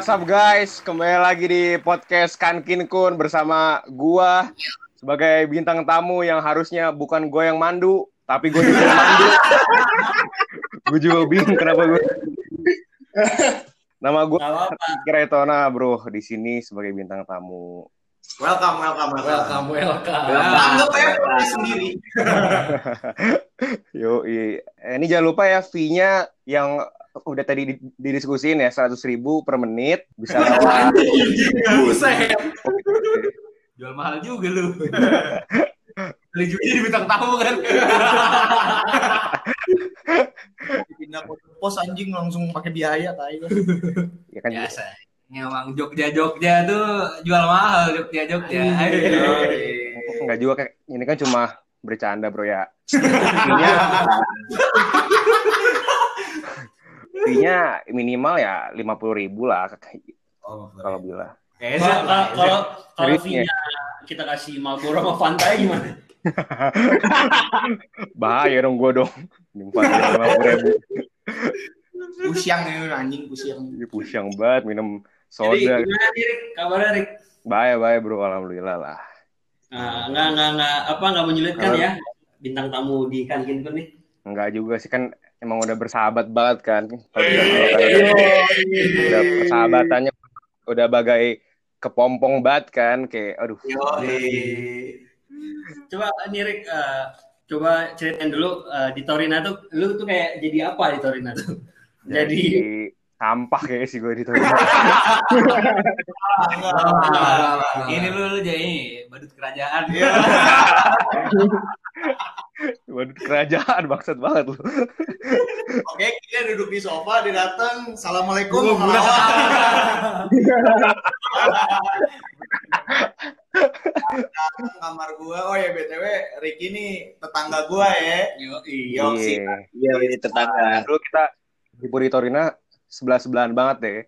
What's up guys, kembali lagi di podcast Kankin Kun bersama gua sebagai bintang tamu yang harusnya bukan gue yang mandu, tapi gue juga yang mandu. gue juga bingung kenapa gue. Nama gue Kretona bro di sini sebagai bintang tamu. Welcome, welcome, welcome. Welcome, welcome. Anggap aja sendiri. Yo, eh, ini jangan lupa ya fee-nya yang udah tadi di- didiskusin ya seratus ribu per menit bisa lewat. Buset. Jual mahal juga lu. Beli juga jadi bintang tamu kan. Pindah ke pos anjing langsung pakai biaya tai. Ya kan Biasa. Emang Jogja Jogja tuh jual mahal Jogja Jogja. Enggak juga kayak ini kan cuma bercanda bro ya. Fee-nya minimal ya lima puluh ribu lah Oh, kalau bilang. Kayaknya Kalau kalau fee-nya kita kasih Marlboro sama Fanta gimana? Bahaya dong gue dong. Empat lima puluh ribu. pusiang nih anjing Pusyang banget minum Jadi soda. gimana nih Rick? Kabarnya Rick? Bahaya bahaya bro, alhamdulillah lah. Nah, nggak nggak nggak apa nggak menyulitkan ya bintang tamu di kantin nih. Enggak juga sih kan emang udah bersahabat banget kan. Kalau kita tahu kan, udah persahabatannya udah bagai kepompong banget kan kayak aduh Yo, Coba nih Rick, eh, coba ceritain dulu eh, di Torina tuh, lu tuh kayak jadi apa di Torina tuh? Jadi sampah kayak sih gue di itu. Ini lu lu jadi badut kerajaan. Waduh kerajaan maksud banget lu. Oke, kita duduk di sofa, dia datang, assalamualaikum. Gua Datang kamar gua. Oh ya btw, Ricky ini tetangga gua ya. Yo. Iya, Iya, tetangga. dulu kita di Puritorina sebelah sebelahan banget deh.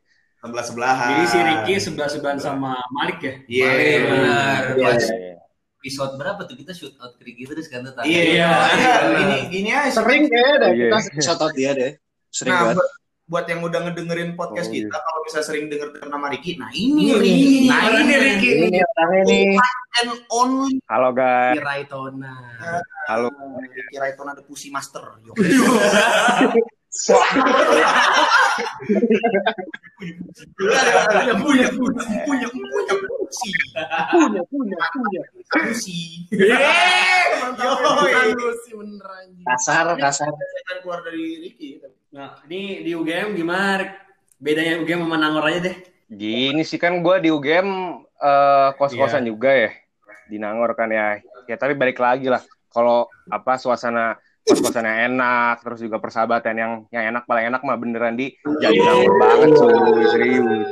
Sebelah sebelahan. jadi si Ricky sebelah sebelahan sama Malik ya. Iya, Malik, benar. Iya. Pas Iya. Episode berapa tuh kita shoot out Kriki terus kan tuh. Iya, Iya. iya. Gini, gini aja. Sering kayaknya deh Iya. kita shout out dia deh. Sering Nah, banget. buat, buat yang udah ngedengerin podcast Oh, iya. kita, kalau bisa sering denger nama Ricky, nah ini Ini, Ricky. Nah ini Ricky. Ini orangnya nih. And only Halo guys, Kiraitona. halo. Ricky Raiton ada Pussy Master. Punya, punya, punya, punya, punya. Punya, punya, punya. Pussy bener anjing. Kasar, kasar. Kan keluar dari Ricky. Nah, ini di UGM gimana Rick? Bedanya UGM sama Nangor aja deh. Gini sih kan gue di UGM eh, kos-kosan juga ya di Nangor kan ya. Ya tapi balik lagi lah. Kalau apa suasana kos-kosan yang enak, terus juga persahabatan yang yang enak paling enak mah beneran di jadi Nangor banget cuy serius.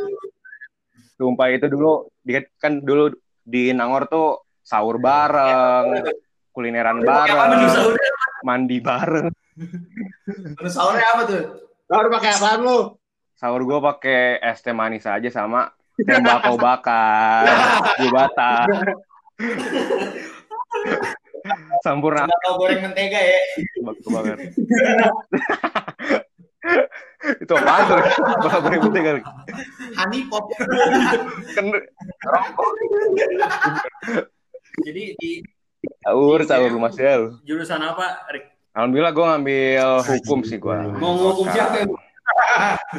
Sumpah itu dulu di kan dulu di Nangor tuh sahur bareng, kulineran Apa bareng, sahur? mandi bareng. Sahurnya apa tuh? Baru pakai apaan lu? Sahur gue pakai es teh manis aja sama tembakau bakar, bata. Sampurna tahu goreng mentega ya. bagus banget. itu apaan tuh? Bakal goreng kali. Honey pop. Kan rokok. Jadi di Sahur, sahur rumah sel. jurusan apa Rick? Alhamdulillah gue ngambil hukum sih gue. Mau ngukum siapa?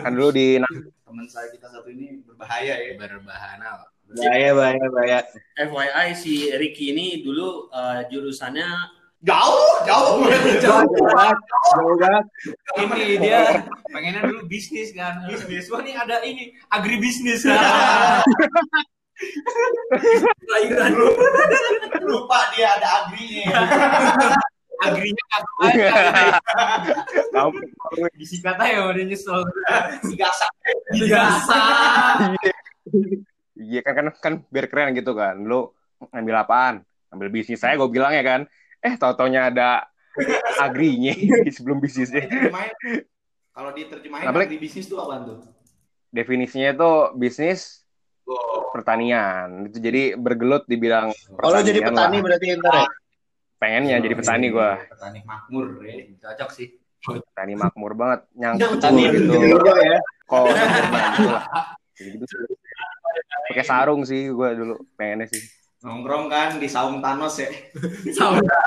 Kan dulu di Teman saya kita satu ini berbahaya ya. Berbahana. Bahaya, bahaya, bahaya. FYI si Ricky ini dulu eh, jurusannya Jauh, jauh. Jauh banget. Jauh banget. Ini dia pengennya dulu bisnis kan. Bisnis. Wah nih ada ini agribisnis kan. kelahiran Lupa dia ada agrinya. Agrinya kata Disingkat aja udah nyesel. Si gasak. Iya kan kan kan biar keren gitu kan. Lu ngambil apaan? Ngambil bisnis saya gue bilang ya kan. Eh tau-taunya ada agrinya sebelum bisnisnya. Kalau diterjemahin Apa, Lek? agri bisnis tuh apaan tuh? Definisinya itu bisnis pertanian. Itu jadi bergelut di bidang Oh, lu jadi pertanian petani lah. berarti ntar ya? Pengennya jadi petani gua. Petani makmur ya. Cocok sih. Petani makmur banget. Nyangkut Petani gitu. gitu ya. Kok gitu lah. gitu. Pakai sarung sih gue dulu pengennya sih Nongkrong kan di saung Thanos ya.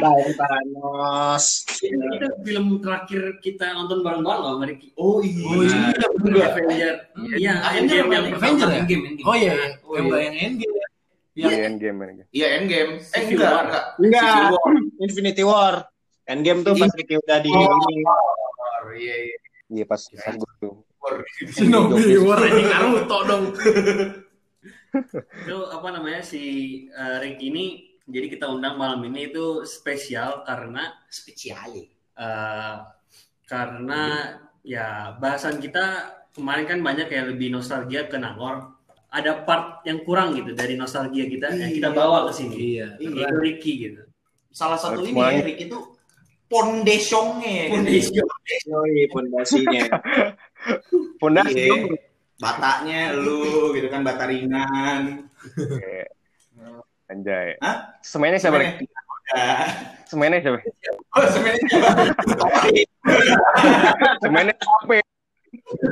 Bang Thanos. Itu film terakhir kita nonton bareng-bareng loh, sama Ricky. Oh iya. Oh iya. Iya, Avenger. Iya, Avenger Endgame yang Avenger ya? Endgame, Endgame. Oh iya, Oh, yang iya. yang endgame ya. Iya, Endgame, Endgame. Iya Endgame. Eh enggak, enggak. Enggak. Infinity War. Endgame tuh pas Ricky udah di Oh. ini. Iya iya. Iya pas pas gue tuh. War. Shinobi War anjing Naruto dong. Itu apa namanya si eh, Ricky ini jadi kita undang malam ini itu spesial karena Spesial. eh, karena ya bahasan kita kemarin kan banyak kayak lebih nostalgia ke Nangor. Ada part yang kurang gitu dari nostalgia kita yang kita bawa ke sini. Iya. Itu Ricky gitu. Salah satu ini Semuanya. ya Rick itu pondesiongnya. Pondasi. Yoi, pondasinya. Fondasi Iya. Batanya lu gitu kan bata ringan. Anjay. Hah? Semuanya siapa? Semuanya. Ya. Siapa? Oh sebenarnya Semuanya apa?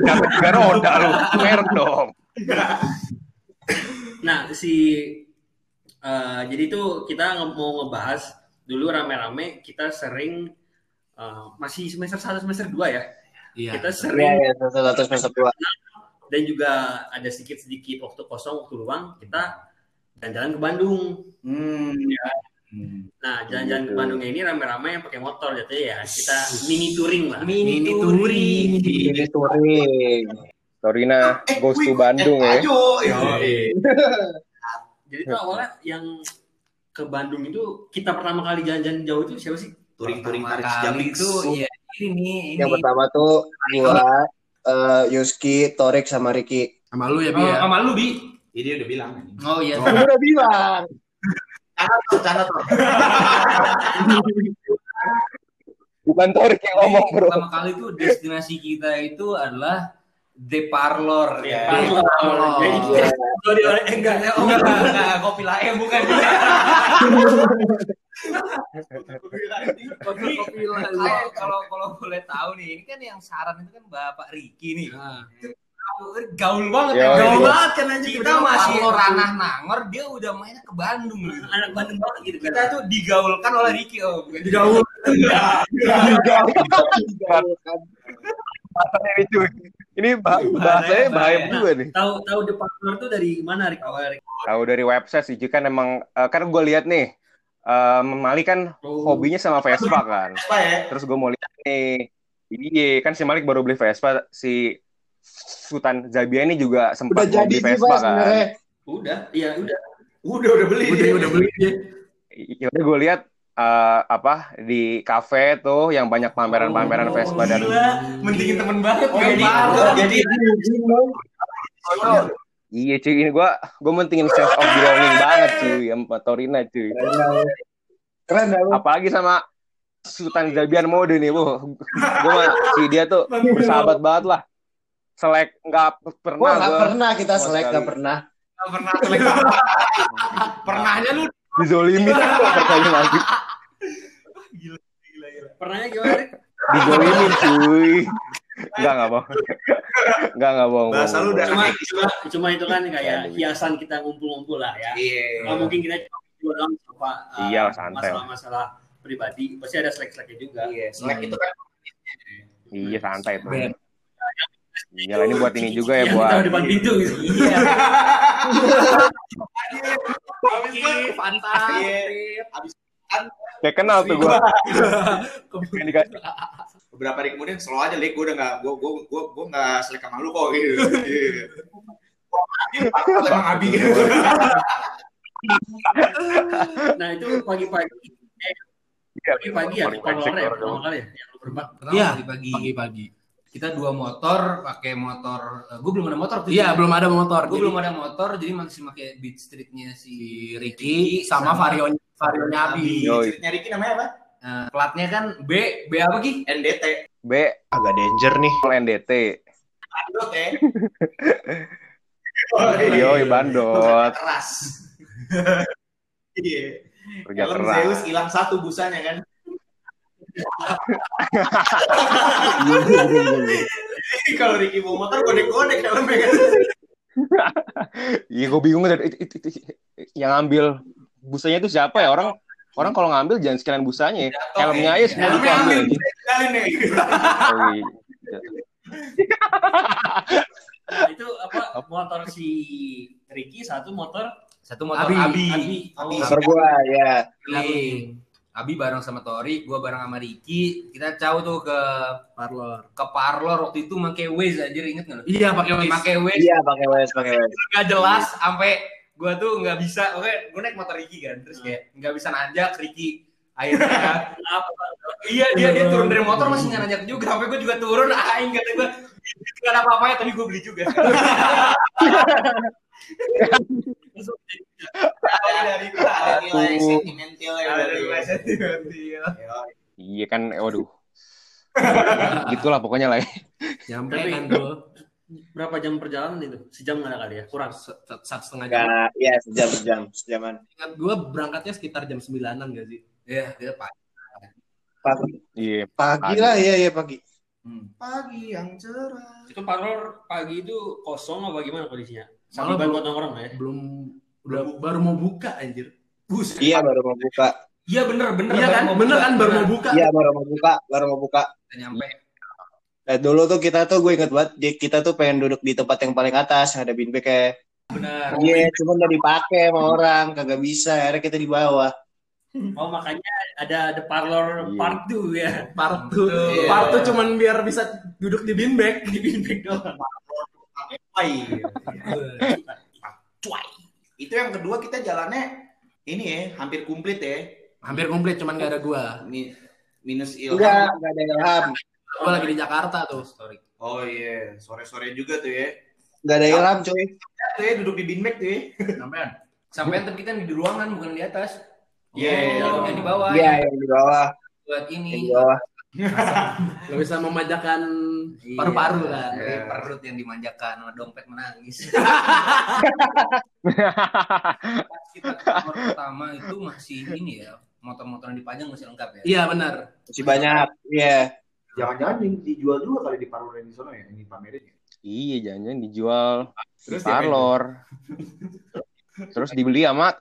Capek tiga roda lu. Merek dong. Nah, si eh, jadi itu kita mau ngebahas dulu rame-rame kita sering eh, masih semester 1 semester 2 ya. Iya. Kita Iya, sering iya, satu satu semester dua. dan juga ada sedikit-sedikit waktu kosong, waktu luang kita jalan-jalan ke Bandung. Hmm. Nah, jalan-jalan ke Gitu. Bandung ini rame-rame yang pakai motor jatuhnya ya. Kita mini touring lah. Mini touring. Ini touring. Torina Eh, goes to Bandung eh, ya. Ayo. Yo. Jadi itu awalnya yang ke Bandung itu kita pertama kali jalan-jalan jauh itu siapa sih? Touring-touring tarik Pertama sejam kali itu. iya ini ini Yang pertama tuh gua, eh, Yuski, Torik sama Ricky. sama lu ya Oh, Bi ya. sama lu, Bi. Ini dia udah bilang. Oh iya. Gua udah bilang. Canda tuh, canda tuh. Bukan Torik yang ngomong bro. pertama kali itu destinasi kita itu adalah De Parlor ya. Iya. Parlor. Kalau di eh, enggak ya, oh, Enggak, enggak, kopi lain bukan. Kopi Kalau kalau boleh tahu nih, ini kan yang saran itu kan Bapak Riki nih. Nah, Gaul banget Yo, ya. Gaul iya. banget kan anjing. Kita masih Parlor. ranah Nangor, dia udah mainnya ke Bandung gitu. anak Bandung banget gitu kan. Kita tuh digaulkan oleh Riki oh, bukan digaul. Bahasanya ini cuy. Ini bah- bahasanya bahaya bahaya. juga nih. Tahu tahu The Partner tuh dari mana, Rik? Awal? Tahu dari website sih, kan emang eh, kan gue lihat nih, eh Mali kan Oh. hobinya sama Vespa kan. Apa ya? Terus gue mau lihat nih, iya kan si Malik baru beli Vespa, si Sultan Zabia ini juga Udah sempat mau jadi beli Vespa kan. sebenarnya. Udah, iya udah. Udah udah beli. udah udah beli dia. Ya udah gue lihat eh, apa di kafe tuh yang banyak pameran-pameran Oh, Vespa dan. Mendingin temen banget. Oh, Jadi, jadi- jadi iya cuy ini gue gue mentingin sense of belonging banget cuy sama Torina cuy. Keren dah. Apalagi sama Sultan Zabian mode nih, bu. Gue mah si dia tuh bersahabat banget lah. Selek nggak pernah Wah, nggak pernah kita selek, nggak pernah. Nggak pernah selek. Pernahnya lu dizolimin pertanyaan lagi. Pernahnya gimana, Rik? Cuy. Enggak enggak bohong. Enggak enggak bohong. Bahasa lu udah Cuma, cuma, cuma itu kan kayak hiasan kita ngumpul-ngumpul lah ya. Iya. Nggak mungkin kita cuma doang apa uh, Iya, santai. masalah-masalah pribadi. Pasti ada selek-seleknya juga. Iya, selek itu kan Iya santai tuh. Iya lah ini buat ini juga ya Yang buat. kita depan pintu gitu. Iya. Fanta. Iya. Habis Kayak kenal tuh gue. Beberapa hari kemudian slow aja lek gue udah nggak gue gue gue gue nggak selek sama lu kok gitu. Iya. Abi, emang Abi. Nah itu pagi-pagi, eh, Iya, pagi-pagi ya, brengsek ya, orang pertama kali ya, yang lu berempat. Iya, pagi-pagi. Pagi-pagi. Kita dua motor, pakai motor. gue belum ada motor tuh. Iya, belum ada motor. Gue belum ada motor, jadi masih pakai Beat Streetnya si Ricky sama Vario Varionya Abi. Yoi. Nyari namanya apa? Nah, platnya kan B, B apa Ki? NDT. B Agak danger nih. NDT. Bandot ya. Yoi bandot. Keras. Iya. Kerja keras. Zeus hilang satu busanya kan. Kalau Ricky bawa motor godek-godek helmnya kan. Iya, gue bingung dari itu, itu, itu, yang ngambil busanya itu siapa ya orang orang kalau ngambil jangan sekalian busanya ya. helmnya aja semua diambil iya. Nah, itu apa motor si Ricky satu motor Satu motor Abi. Abi. Abi. Oh, Motor gua ya. Abi. Abi bareng sama Tori, gua bareng sama Ricky. Kita jauh tuh ke Parlor. ke parlor waktu itu pakai Waze aja inget nggak? lu? Iya pakai Waze. Pakai Waze Iya pakai wes, pakai wes. nggak jelas sampai gua tuh nggak bisa. Oke, gua naik motor Ricky kan, terus kayak nggak bisa nanjak Ricky. Akhirnya iya dia dia turun dari motor masih nggak nanjak juga. Sampai gua juga turun, aing kata gua nggak ada apa-apanya tapi gua beli juga. Dari ada nilai sentimental ya. Ada berarti ya. nilai sentimental. iya kan waduh gitulah pokoknya lah ya. Nyampe kan tuh. Berapa jam perjalanan itu? Sejam nggak ada kali ya? Kurang. Satu setengah jam. Enggak, ya sejam sejam sejaman. Ingat gue berangkatnya sekitar jam sembilanan gak sih? Iya, dia pak. Pagi, iya pagi lah ya ya pagi. Pagi yang cerah. Itu parlor pagi itu kosong apa gimana kondisinya? Belum- buat nongkrong ya? Belum udah baru mau buka anjir. Buset. Iya baru mau buka. Iya bener bener. Iya kan? Bener kan baru mau buka. Iya baru mau buka, baru mau buka. Nyampe. Eh, dulu tuh kita tuh gue inget banget, kita tuh pengen duduk di tempat yang paling atas, yang ada beanbag kayak. Benar. Iya, cuma nggak dipakai sama orang, kagak bisa. Akhirnya kita di bawah. Oh makanya ada the parlor Iya. part 2 ya. Part tuh, Betul. part tuh cuman biar bisa duduk di beanbag. Di beanbag doang. Cuai. Cuai. Itu yang kedua kita jalannya ini ya, hampir komplit ya. Hampir komplit cuman gak ada gua. Mi- minus ilham. Enggak, enggak ada ilham. Gua lagi di Jakarta tuh. Story. Oh iya, sore-sore juga tuh ya. Enggak ada ilham, cuy. Tuh ya duduk di beanbag tuh ya. Sampean. Sampean tapi kita di ruangan bukan di atas. Iya, iya, iya. Oh, yang di bawah. Iya, yang di bawah, Buat yang ini. di bawah. Gak bisa memanjakan Iya. paru-paru kan. Iya, perut yang dimanjakan sama dompet menangis. Pas kita keluar pertama itu masih ini ya, motor-motor yang dipajang masih lengkap ya. Iya benar. Masih banyak. Iya. Jangan-jangan di- dijual juga kali di parlor yang di sana ya, ini pamerin ya. iya jangan dijual di Terus dia parlor terus dibeli sama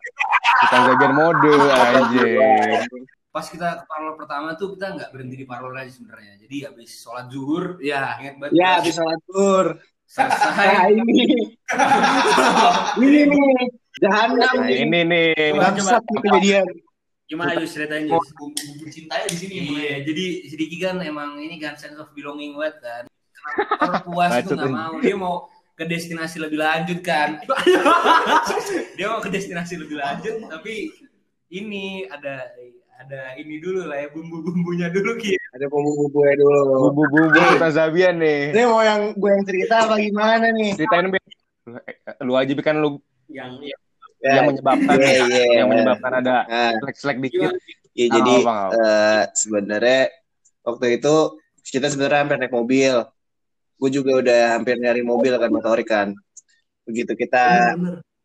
tukang jajan mode anjing Pas kita ke parlor pertama tuh kita nggak berhenti di parlor aja sebenarnya. Jadi habis sholat zuhur, Iya. ingat banget. Ya, habis sholat tur. selesai. Nah, ini. ini nih. Jahanam nah nih. ini nih Bangsat nih kejadian. Gimana Yus ceritain Yus? Bumbu cintanya di sini ya. Iya, jadi si Diki kan emang ini kan sense of belonging banget kan. Puas itu Bacot nggak mau. Dia mau ke destinasi lebih lanjut kan. dia mau ke destinasi lebih lanjut tapi ini ada ada ini dulu lah ya bumbu-bumbunya dulu Ki. Ada bumbu-bumbunya dulu. bumbu-bumbu Tazabian nih Ini mau yang gue yang cerita apa gimana nih? ceritain lu aja kan lu Yang yang menyebabkan Iya, iya. yang menyebabkan ada Nah, selek-selek dikit ya Ah, jadi apa. eh, sebenarnya waktu itu kita sebenarnya hampir naik mobil. Gue juga udah hampir nyari mobil kan motorik kan. Begitu kita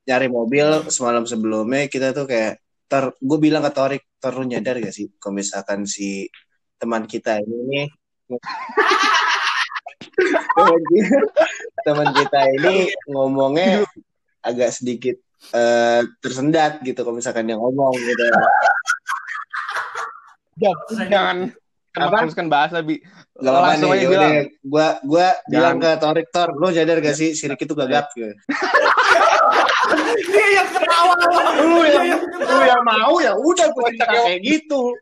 nyari mobil semalam sebelumnya kita tuh kayak ter gue bilang ke Torik Tor lu nyadar gak sih kalau misalkan si teman kita ini nih teman kita ini ngomongnya agak sedikit eh, tersendat gitu kalau misalkan dia ngomong gitu jangan harus kan bahasa bi Gak apa langsung nih, aja bilang. Gua gua bilang ke. Torik Tor, lu sadar gak sih si Ricky tuh gagap gitu. Dia yang ketawa. lu yang lu yang mau ya udah gua cerita kayak gitu.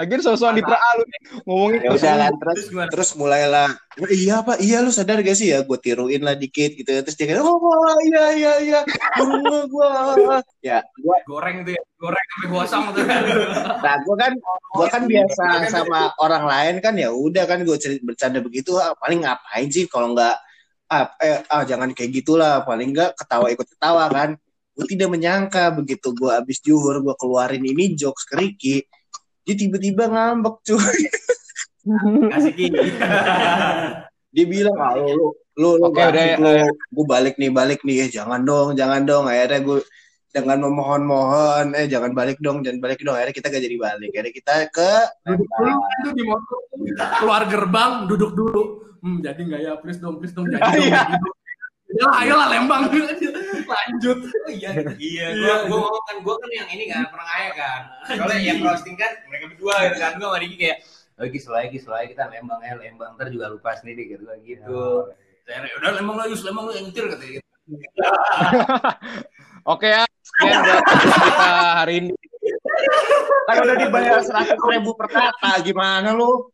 Akhirnya sosokan di lu nih, ngomongin Ya udah kan terus Terus gimana? terus mulailah "Oh, iya pak iya lu sadar gak sih ya? Gue tiruin lah dikit gitu terus dia kayak oh iya iya iya gua gua. Ya gua goreng tuh ya goreng sampai gosong tuh. Nah gua kan gua kan biasa sama orang lain kan ya udah kan gue bercanda begitu ah, paling ngapain sih kalau nggak ah, eh, ah jangan kayak gitulah paling nggak ketawa ikut ketawa kan. Gue tidak menyangka begitu gue abis juhur gue keluarin ini jokes ke Ricky dia tiba-tiba ngambek cuy kasih Ki dia bilang ah, lu lu lu balik, udah ya. gue balik nih balik nih eh, jangan dong jangan dong akhirnya gue dengan memohon-mohon eh jangan balik dong jangan balik dong akhirnya kita gak jadi balik akhirnya kita ke Duduk dulu kan tuh di motor. Keluar gerbang, duduk dulu. Hmm, jadi nggak ya? Please dong, please dong. Jadi dong. Ya, ayolah Lembang. Lanjut. Oh iya, iya. Gua gua ngomong kan gua kan yang ini kan pernah kaya kan. Soalnya yang roasting kan mereka berdua gitu kan. Gua sama kayak Oh, Gis, lagi, lagi kita lembang ya, lembang ntar juga lupa sendiri gitu kan gitu. Saya udah lembang lagi, lembang lu yang nyetir katanya gitu. Oke ya, sekian buat kita hari ini. kan udah dibayar seratus ribu per kata gimana lu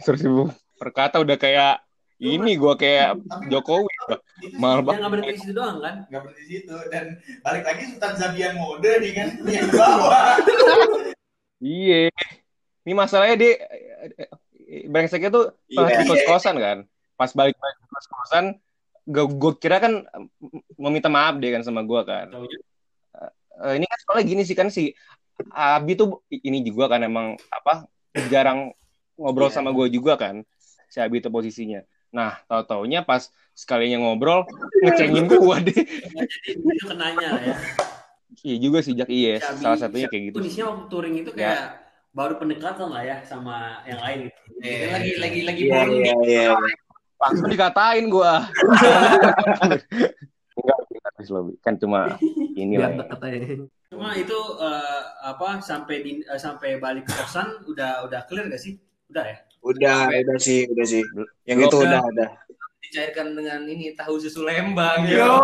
Seratus ribu per kata udah kayak ini gua kayak Jokowi. Mahal banget. nggak berhenti di situ doang kan? nggak berhenti di situ dan balik lagi Sultan Zabian mode nih kan yang di bawah Iya. Ini masalahnya dia brengseknya tuh pas Iya. di kos-kosan kan. Pas balik balik ke kos-kosan, gue, gue kira kan mau minta maaf dia kan sama gue kan. Eh, ini kan soalnya gini sih kan si Abi tuh ini juga kan emang apa jarang ngobrol Iya. sama gue juga kan. Si Abi itu posisinya. Nah, tahu taunya pas sekalinya ngobrol ngecengin gue deh. itu kenanya ya. Iya juga sih Jak, iya. Salah satunya kayak gitu. Kondisinya waktu touring itu kayak baru pendekatan lah ya sama yang lain gitu. Eh, lagi lagi lagi iya bonding. iya iya Langsung dikatain gue. Enggak, kan cuma inilah. ya. Cuma itu eh, apa sampai di eh, sampai balik ke kosan udah udah clear gak sih? Udah ya? Udah udah sih udah sih yang itu udah udah Dicairkan dengan ini tahu susu Lembang. Yo. Yo,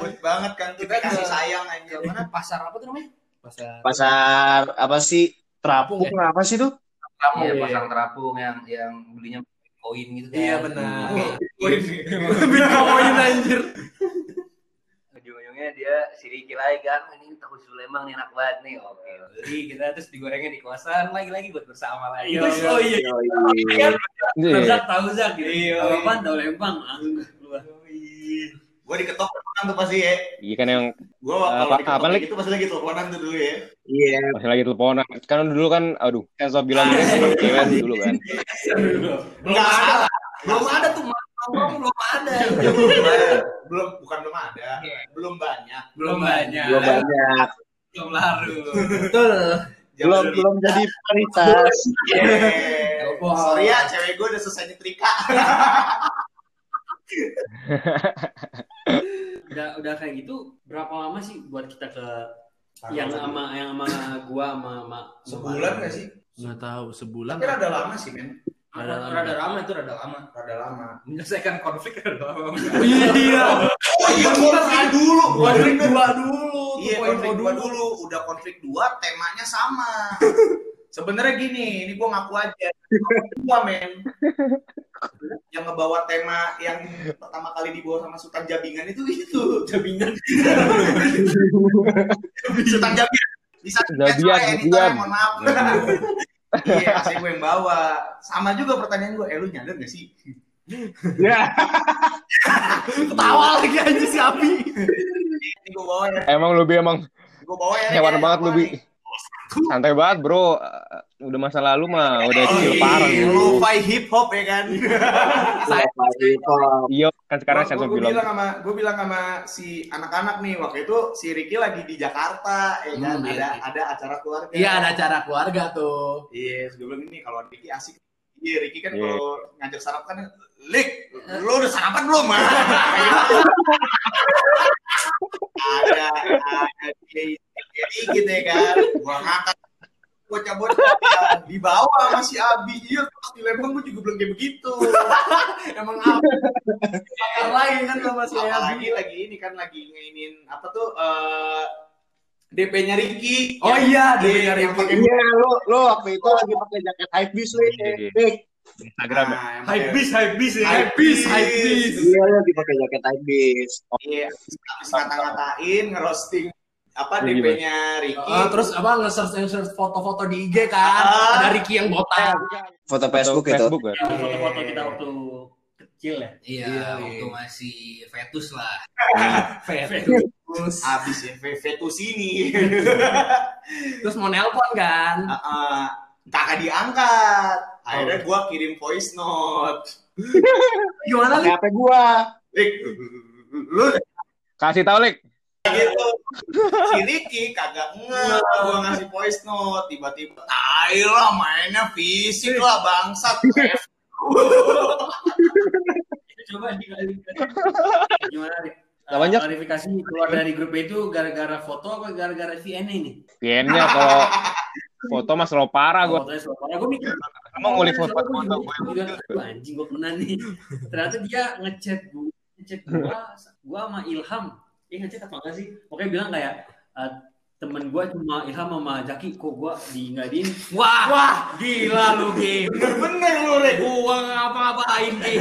Good banget kan kita kasih sayang aja Mana pasar apa tuh namanya? Pasar pasar apa sih terapung apa sih tuh terapung, Iya. pasar terapung yang yang belinya koin gitu kan. Iya benar. Koin. Bitcoin anjir. Ujung-ujungnya dia si Riki lagi kan, ini tahu Lembang nih enak banget nih. Oke, beli kita terus digorengnya di kosan lagi-lagi buat bersama lagi. Iya, Terus, iya. oh iya. Yo, iya. Iya. Tahu Zak, gitu. Iya, Tahu iya. apa? Tahu keluar. gue diketok kan tuh pasti ya Iya kan yang gue kalau Apa- diketok apa, Lik? gitu pasti lagi teleponan tuh dulu ya iya masih lagi teleponan. Kan dulu kan, aduh, kan soal bilang ini iya kan dulu kan. Belum ada. Belum ada tuh belum ada. Belum bukan belum ada belum banyak Belum banyak. belum banyak Belum larut. Betul. belum belum jadi prioritas Yeah. Wah. sorry ya cewek gue udah selesai nyetrika Udah udah kayak gitu berapa lama sih buat kita ke yang sama yang sama gua sama sama sebulan gak sih Nggak tahu sebulan. tapi rada lama sih men Rada lama. Rada lama itu rada lama. rada lama. Menyelesaikan konflik rada lama. Iya. oh iya konflik dulu. Konflik dua dulu. iya konflik dua dulu. udah konflik dua temanya sama. Sebenarnya gini ini gue ngaku aja. Gua men. Yang ngebawa tema yang pertama kali dibawa sama Sultan Jabingan itu itu. Jabingan. Sultan Jabingan. Bisa Jabian, ya, ini Jabian. mohon maaf iya asli gue yang bawa. Sama juga pertanyaan gue eh lu nyadar gak sih? Ya Ketawa lagi aja si Abi. ini gue bawa ya. Emang lu Bi, emang gue bawa ya hewan ya, banget nih. Santai banget bro. Eh, Udah masa lalu mah udah chill parah Iya, lu. Lo-fi hip hop ya kan Iya kan sekarang sensor gue bilang. sama gue bilang sama si anak-anak nih waktu itu si Ricky lagi di Jakarta ya kan Hmm, ada iya. ada acara keluarga Iya ada acara keluarga tuh. iya gue bilang ini kalau Ricky asik iya Ricky kan Iya. kalau ngajak sarapan Lik lu udah sarapan belum mah ada ada dia jadi gitu ya kan gua ngangkat bocah-bocah di bawah sama si Abi iya di Lembang gue juga belum kayak begitu Emang apa? Bakar lain kan sama si Abi. lagi ini kan lagi ngainin apa tuh eh DP-nya Ricky Oh iya, Iya, DP-nya yang Ricky. iya lu lu waktu itu lagi pakai jaket hype beast lu Iya. Dik. Instagram. ya. Yang Hype pakai- beast, hype beast ya. Hype beast, hype beast. iya lu lagi pakai jaket hype beast Iya, habis ngata-ngatain, ngerosting apa Iya, DP-nya Ricky. Ah, terus apa nge-search nge-search foto-foto di IG kan? Ah. Ada Ricky yang botak. foto Facebook itu Facebook kan. Yang foto-foto kita waktu kecil ya. Iya, Iya, waktu iya. masih fetus lah. Terus, Habis ya, Vetus ini. terus mau nelpon kan? Heeh. kakak diangkat. Akhirnya gua kirim voice note. Gimana Lik? HP gua Lik, lu Kasih tau, Lik. gitu si Ricky kagak nge gue ngasih voice note tiba-tiba tai lah mainnya fisik lah bangsat Coba. Gimana, Rik? Gak banyak. Klarifikasi keluar dari grup itu gara-gara foto apa gara-gara VN ini? VN-nya kalau foto mas lo parah gue. Fotonya suara parah. Gue mikir, Emang ngulik foto gua foto "Wah, anjing gue kena nih. Ternyata dia ngechat gue, ngechat gue, gue sama Ilham. Dia ngechat apa enggak sih? Pokoknya bilang kayak eh, temen gue cuma Ilham sama Jaki kok gue di nggak di Wah, wah, gila lu, Gi. bener lu Rick Gua ngapa-ngapain, Gi.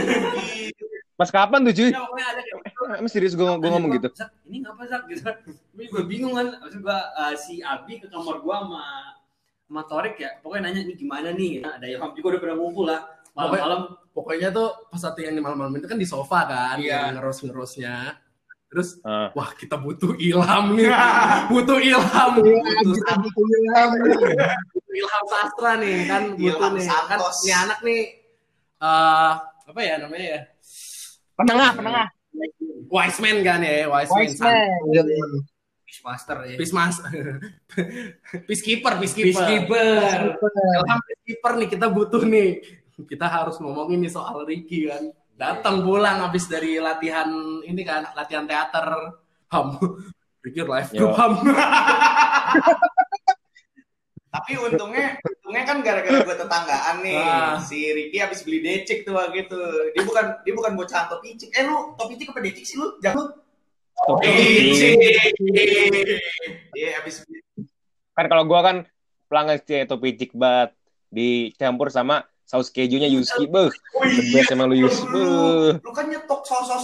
Pas kapan tuh cuy? Ya, pokoknya ada kayak gitu. Emang serius gue gue ngomong gitu? Zak, ini ngapa Zak gitu. Gue bingung kan. Maksud gue eh, si Abi ke kamar gue sama sama Torik ya. Pokoknya nanya nih gimana nih. Nah, ada Ilham juga udah pernah ngumpul lah. Malam-malam Pokoknya tuh pas latihan di malam-malam itu kan di sofa kan, Iya. ngerus-ngerusnya. Terus, Ah. wah kita butuh ilham nih, butuh ilham, butuh, butuh ilham sastra nih kan, butuh Ilham nih kan Santos. ini anak nih, eh apa ya namanya ya, Penengah, penengah. wise man kan ya, wise, Wise man, man. Fishmaster ya. Peace mas, peacekeeper, peacekeeper, Peacekeeper. Ilham peacekeeper nih kita butuh nih. Kita harus ngomongin nih soal Ricky kan. Datang pulang habis dari latihan ini kan, latihan teater. Ham. Ricky live group ham. tapi untungnya untungnya kan gara-gara gue tetanggaan nih Ah. si Ricky habis beli decik tuh waktu itu dia bukan dia bukan bocah topi cik eh lu topi cik apa decik sih lu jangan Topi. dia habis beli Kan kalau gue kan pelanggan topi cik bat dicampur sama saus kejunya Yuski. Beuh, oh the best emang lu Yuski. Beuh. lu kan nyetok sos-sos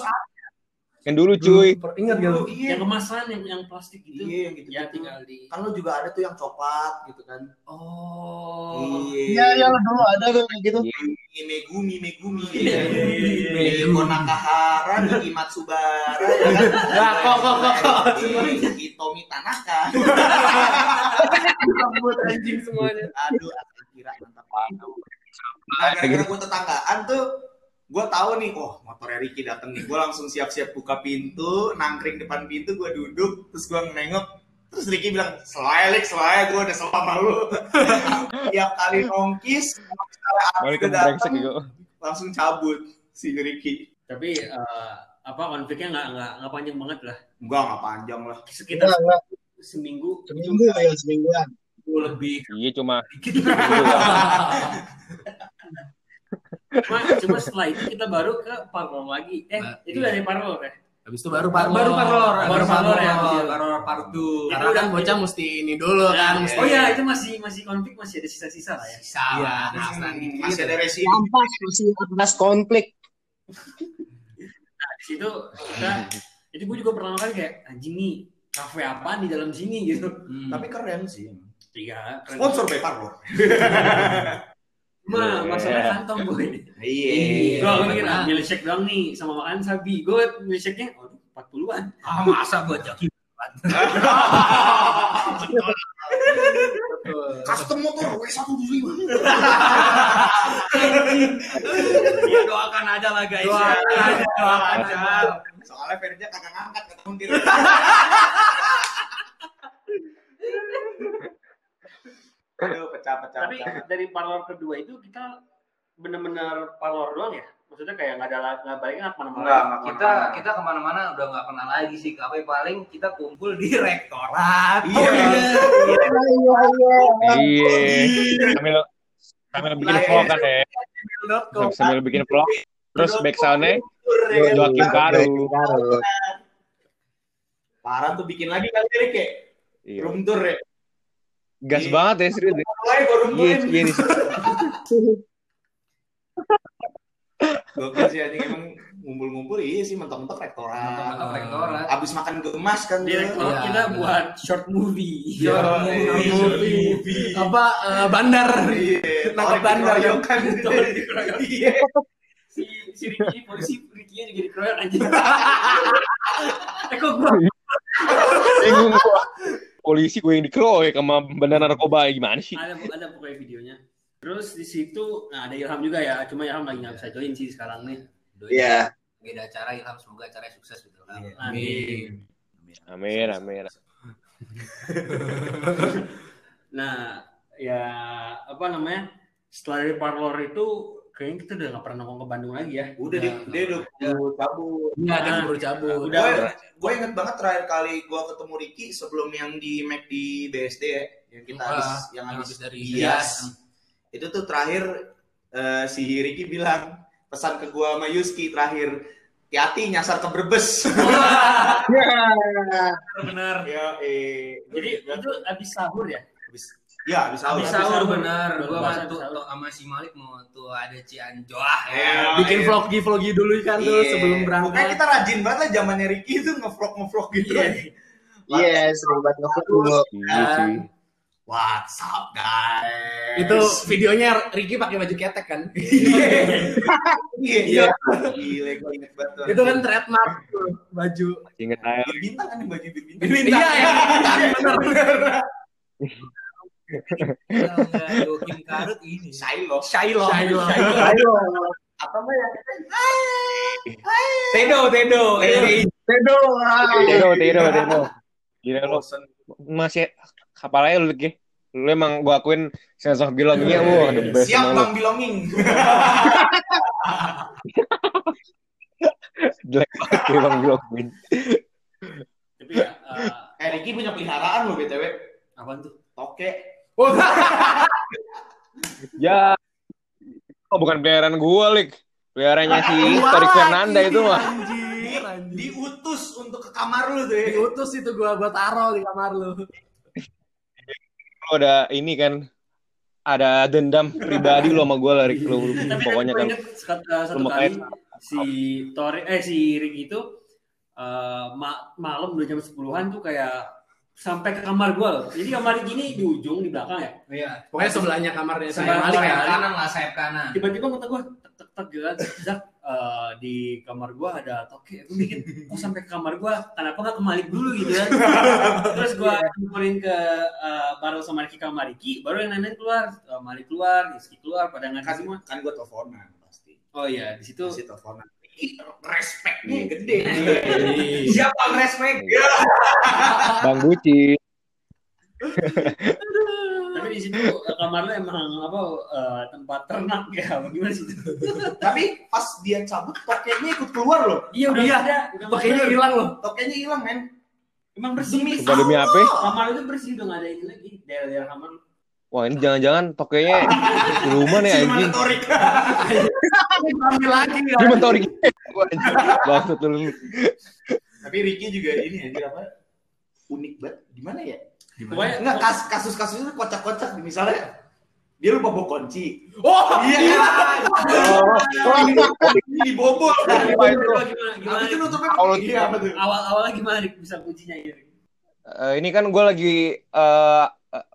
Yang dulu cuy. Ingat gak lu? lu iya yang kemasan yang yang plastik gitu. iya yang gitu Ya tinggal di kan lu juga ada tuh yang coklat gitu kan Oh. Iya, iya dulu ada tuh kayak gitu. Mime gumi, mime gumi, Iya, ya. iya, iya, Mime iya. Konakahara, Matsubara, ya kan? Lah, kok, kok, kok, kok. Iya, Hitomi Tanaka. Rambut anjing semuanya. Aduh, aku kira mantap banget. Nah, gara-gara gue tetanggaan tuh, gue tahu nih, oh motornya Ricky dateng nih. Gue langsung siap-siap buka pintu, nangkring depan pintu, gue duduk, terus gue nengok. Terus Ricky bilang, selaya, Lik, selaya, gue udah selama lu. Tiap kali nongkis, misalnya dateng, langsung cabut si Ricky. Tapi eh, apa konfliknya nggak nggak nggak panjang banget lah. Enggak, enggak panjang lah. Sekitar Enggak, enggak. seminggu. Seminggu ya, semingguan. Gua lebih Iya cuma Cuma, cuma setelah itu kita baru ke parlor lagi. Eh, Nah, itu iya. dari parlor ya? Habis itu baru parlor. baru parlor, Baru parlor ya? Parlor part 2. Karena kan bocah mesti ini dulu kan. Mesti, Oh ya, itu masih masih konflik masih ada sisa-sisa lah ya. Iya, ada sisa masih ada residu. Ampas masih atas konflik. Nah, di situ kita itu gue juga pertama kali kayak anjing nih kafe apa di dalam sini gitu. Hmm. Tapi keren sih. Iya, keren. Sponsor by Parlor. Cuma masalahnya kantong gue. Iya. Gue mikir ah, milkshake doang nih sama makan sabi. Gue milkshake-nya waduh 40-an. Ah, masa gua jaki. Custom motor W175. Ya doakan aja lah guys. Doakan aja. Doakan aja. Soalnya Ferja kagak ngangkat ke. Aduh, pecah-pecah. Tapi dari parlor kedua itu kita bener-bener parlor doang ya? Maksudnya kayak nggak ada nggak balik nggak ke mana-mana. Enggak, enggak Kita kita ke mana-mana udah nggak pernah lagi sih. Kafe paling kita kumpul di rektorat. Iya. Iya, iya. iya. Sambil sambil bikin vlog kan ya. Sambil bikin vlog. Terus back sound-nya Joakim Karu. Karu. Parah tuh bikin lagi kali Rick ya. Iya. Room tour ya. Gas banget ya serius. ya. Mulai gua room Iya, iya nih. Gokil sih anjing emang ngumpul-ngumpul iya sih mentok-mentok rektorat. Mentok-mentok rektorat. Abis makan gemas kan Di tuh. rektorat Iya. kita buat short movie. Iya, Short iya. movie. Apa eh, bandar? Iya, Nangkep bandar, kan? kan. Iya. Si si Ricky polisi Ricky-nya juga dikeroyok anjing. eh kok gua Bingung gua. Polisi gue yang dikeroyok sama bandar narkoba gimana sih? ada ada pokoknya videonya. Terus di situ nah ada Ilham juga ya, cuma Ilham lagi nggak bisa join sih sekarang nih. Iya. beda acara Ilham semoga acaranya sukses gitu kan. Iya. Amin. Amin, amin. Nah, ya apa namanya? Setelah dari Parlor itu kayaknya kita udah nggak pernah nongkrong ke Bandung lagi ya. Udah dia, dia udah udah cabut. Iya, dia baru cabut. udah. Gue gue inget banget terakhir kali gue ketemu Ricky sebelum yang di Mac di BSD ya, yang kita Ah, habis yang yang habis habis dari. Gias. Itu tuh terakhir eh, si Ricky bilang pesan ke gue sama Yuski terakhir hati nyasar ke Brebes. Benar. ya, eh, Jadi itu habis sahur ya? habis ya habis sahur. Habis sahur sahur. benar. Gua Habis sama si Malik mau tuh ada Cianjoah Iya. ya. Bikin Iya. vloggy vloggy dulu kan tuh Iya. sebelum Pokoknya berangkat. kita rajin banget lah zamannya Ricky itu ngevlog ngevlog gitu. Iya. Iya, sering banget ngevlog dulu. Iya sih. What's up guys? Itu videonya Ricky pakai baju ketek kan. Iya, iya. Gila, gue inget banget. itu kan trademark tuh baju. Ingat aja. Bintang kan nih baju bintang. Iya, ya. Bener. Kalau Jokim Karut ini. Shiloh. Shiloh. Shiloh. Ayo, Apa mbak ya? Tedo, Tedo. Tedo. Tiro, tiro, tiro. Gila lu masih kapal aja lu Ki. Lu emang gua akuin sense of belongingnya wah the best Siap emang lu. bang belonging. Jelek banget ya bang belonging. Tapi ya, eh, Eh Ricky punya peliharaan lo btw. apaan tuh? Toke. Oh, Ya. Oh, bukan peliharaan gua, Lik. Peliharaannya si Tori Fernanda itu mah. Anjir, anjir. Diutus untuk ke kamar lu tuh ya. Diutus itu gua buat taruh di kamar lu. Lu ada ini kan ada dendam pribadi lu sama gua lah, Rik. Lu, lu Tapi pokoknya kan gue inget satu, kali si Tori eh si Ricky itu eh, ma- malam udah jam 10-an tuh kayak sampai ke kamar gua loh. Jadi kamar Ricky ini di ujung di belakang ya. Iya. Pokoknya sebelahnya kamarnya saya Sebelah Malik kamar ya. kanan lah sayap kanan. Tiba-tiba kata gua tek tek tek gitu kan. Zak eh, di kamar gua ada toke. Gue mikir, kok sampai ke kamar gua kenapa nggak kemalik dulu gitu kan. Terus gua nyamperin ke eh, baru sama Ricky kamar Ricky, baru yang lain keluar. Eh, Malik keluar, Rizky keluar, pada ngaji Kan, semua. kan gue teleponan pasti. Oh iya, di situ Pasti teleponan. Ricky, Respectnya gede. Iya. Siapa yang respect? Bang Guci. Tapi di situ kamar lu emang apa eh, tempat ternak ya? Bagaimana sih itu? Tapi pas dia cabut tokenya ikut keluar loh. Iya udah Iya. ada. Pakainya ada. hilang loh. Tokenya hilang men. Emang bersih. Demi apa? Kamar itu bersih udah nggak ada ini lagi. Daerah-daerah kamar. Wah, ini jangan-jangan tokenya di rumah nih anjing. Torik. Ambil lagi ya. Gua anjing. Bangsat lu. Tapi Ricky juga ini ya apa? Unik banget. Gimana ya? Pokoknya Enggak kas kasus-kasusnya kocak-kocak misalnya dia lupa bawa kunci. Oh, Iya. Oh, Ini itu? Gimana, gimana, gimana? Habis itu nutupnya iya? Awal-awalnya gimana bisa kuncinya ya? Rik? Eh, ini kan gue lagi eh, eh,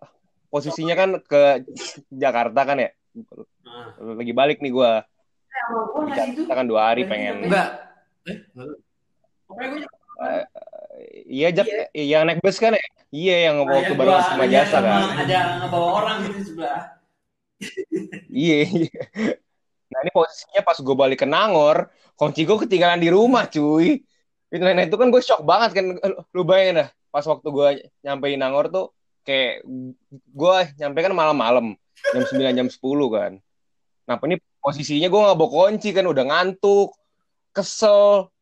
posisinya kan ke Jakarta kan ya. Nah. Lagi balik nih gue. Itu. Jakarta kan dua hari pengen. enggak. Pokoknya gue Eh, iya Jak, yang naik bus kan ya? Iya yang Nah, waktu yang bareng gua- sama jasa kan. Ada ngebawa orang gitu sebelah. Iya. Nah ini posisinya pas gue balik ke Nangor, kunci gue ketinggalan di rumah cuy. Itu nah, itu kan gue shock banget kan. Lu bayangin dah, pas waktu gue nyampe di Nangor tuh kayak gue nyampe kan malam-malam jam 9 jam 10 kan. Nah ini posisinya gue nggak bawa kunci kan udah ngantuk, kesel,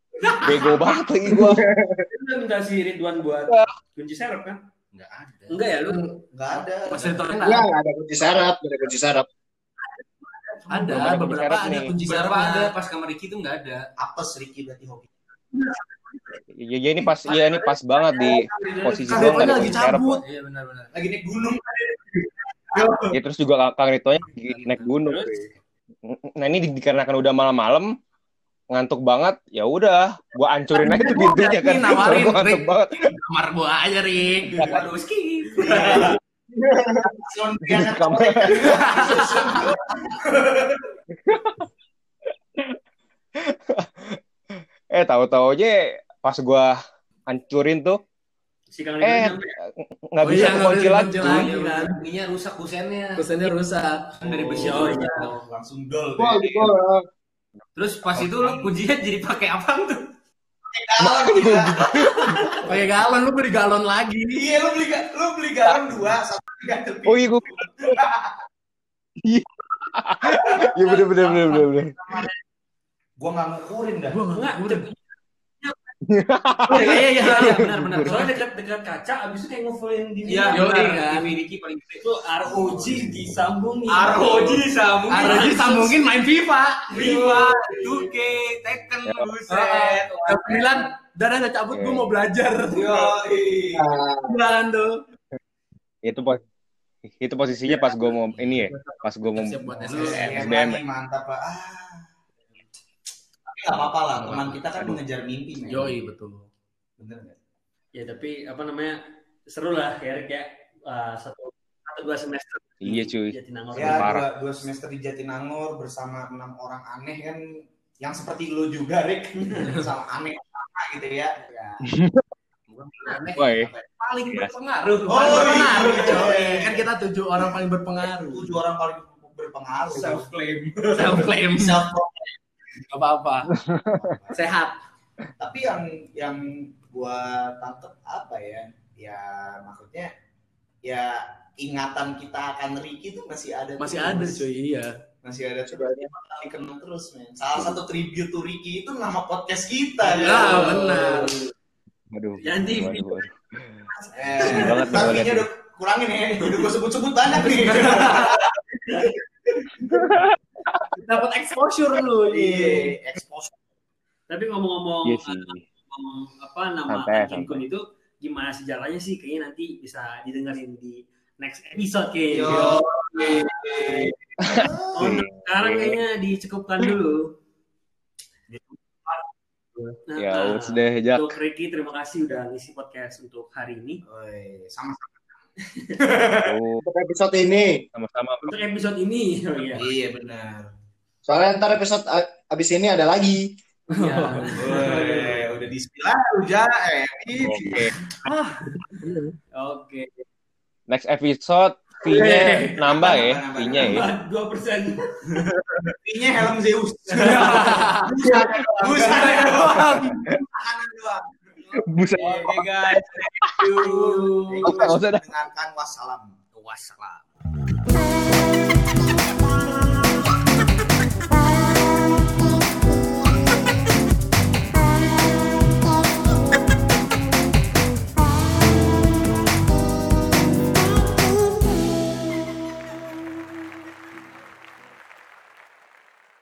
bego banget lagi gue. Lu udah minta si Ridwan buat kunci serep kan? Enggak ada. Enggak ya lu? Enggak ada. Ridwan Enggak, enggak. enggak ada kunci enggak ada kunci sarap. Ada ada kunci beberapa syarat ada nih. kunci sarapnya. ada pas kamar Ricky itu enggak ada. Apes Ricky berarti hobi. Ya, ya ini pas, ya ini pas banget di posisi Kan ada Ridwan lagi cabut. Iya benar-benar. Lagi naik gunung. Ya terus juga Kang Ritonya lagi naik gunung. Nah ini di- dikarenakan udah malam-malam ngantuk banget, ya udah, gua ancurin aja tuh pintunya kan. Nawarin, gua ngantuk Rick. banget. Kamar gua aja, Rik. Aduh, skip. Son Di kamar. Eh tahu-tahu aja pas gua hancurin tuh, Si Kang eh nggak Oh bisa iya, kunci bisa lagi. kunci lagi. Iya, kan. Ininya rusak kusennya. Kusennya rusak. Kan dari besi. Oh, iya. langsung dol. Gol, deh. gol. Terus pas itu lu kuncinya jadi pakai apa tuh? Galon gila. Pakai galon lu beli galon lagi. Iya lu beli lu beli galon dua satu ganti. Oh iya gue. Iya. Iya bener bener bener bener. Gua nggak ngukurin dah. Enggak udah. Oh, iya iya iya. Iya, benar benar. Soalnya dekat dekat kaca abis itu kayak ngumpulin di Iya, Yoi, kan. Ricky paling gede. itu ROG disambungin. ROG disambungin. ROG sambungin main FIFA. Viva, 2K, Tekken, buset. Jam 9 dan ada cabut gue mau belajar. Yoi. Bulan tuh. Itu pos itu posisinya pas gue mau ini ya, pas gue mau. SBM mantap pak. Nggak apa-apa lah, teman kita kan mengejar mimpi men. Yoi betul. Bener nggak? Ya tapi apa namanya seru lah kayak kayak uh, satu satu dua semester. Iya, cuy. Jatinangor. Ya dua, dua semester di Jatinangor bersama enam orang aneh kan yang seperti lu juga Rick sama aneh sama gitu ya. ya. Aneh. Paling Iya. berpengaruh. Oh, berpengaruh iya. coy. Kan kita tujuh orang paling berpengaruh. Tujuh orang paling berpengaruh. Self claim. Self claim. Self Gak apa-apa. Sehat. Tapi yang yang gua tangkep apa ya? Ya maksudnya ya ingatan kita akan Ricky tuh masih ada. Masih terus. ada cuy, iya. Masih ada terus. Dia bakal dikenal terus, men. Salah satu tribute to Ricky itu nama podcast kita. Ya, benar. Aduh. Janji. Waduh, waduh. Eh, Sedih banget nih gua tapi liat udah kurangin ya. Udah gua sebut-sebut banyak nih. Dapat exposure lu. Iya, expose. Tapi ngomong-ngomong Iya sih. ngomong apa nama Kim Kun itu gimana sejarahnya sih kayaknya nanti bisa didengerin di next episode kayaknya. Yo. Oh, untuk sekarang kayaknya dicukupkan dulu. Nah, Ya, nah, udah deh, Jak. Untuk Ricky, terima kasih udah ngisi podcast untuk hari ini. Oi, sama-sama. Oh, Untuk episode ini. sama-sama. Untuk episode ini, oh iya. Iya benar. Soalnya ntar episode abis ini ada lagi. Iya. Woi, udah di spill udah eh. Oke. Oke. Next episode fee-nya nambah ya, fee-nya ya. Dua persen. Ini helm Zeus. Busan Busan doang. Kanan doang. Buset. Oke guys, thank you. Usah dah. Dengarkan wassalam. Wassalam. Thank you.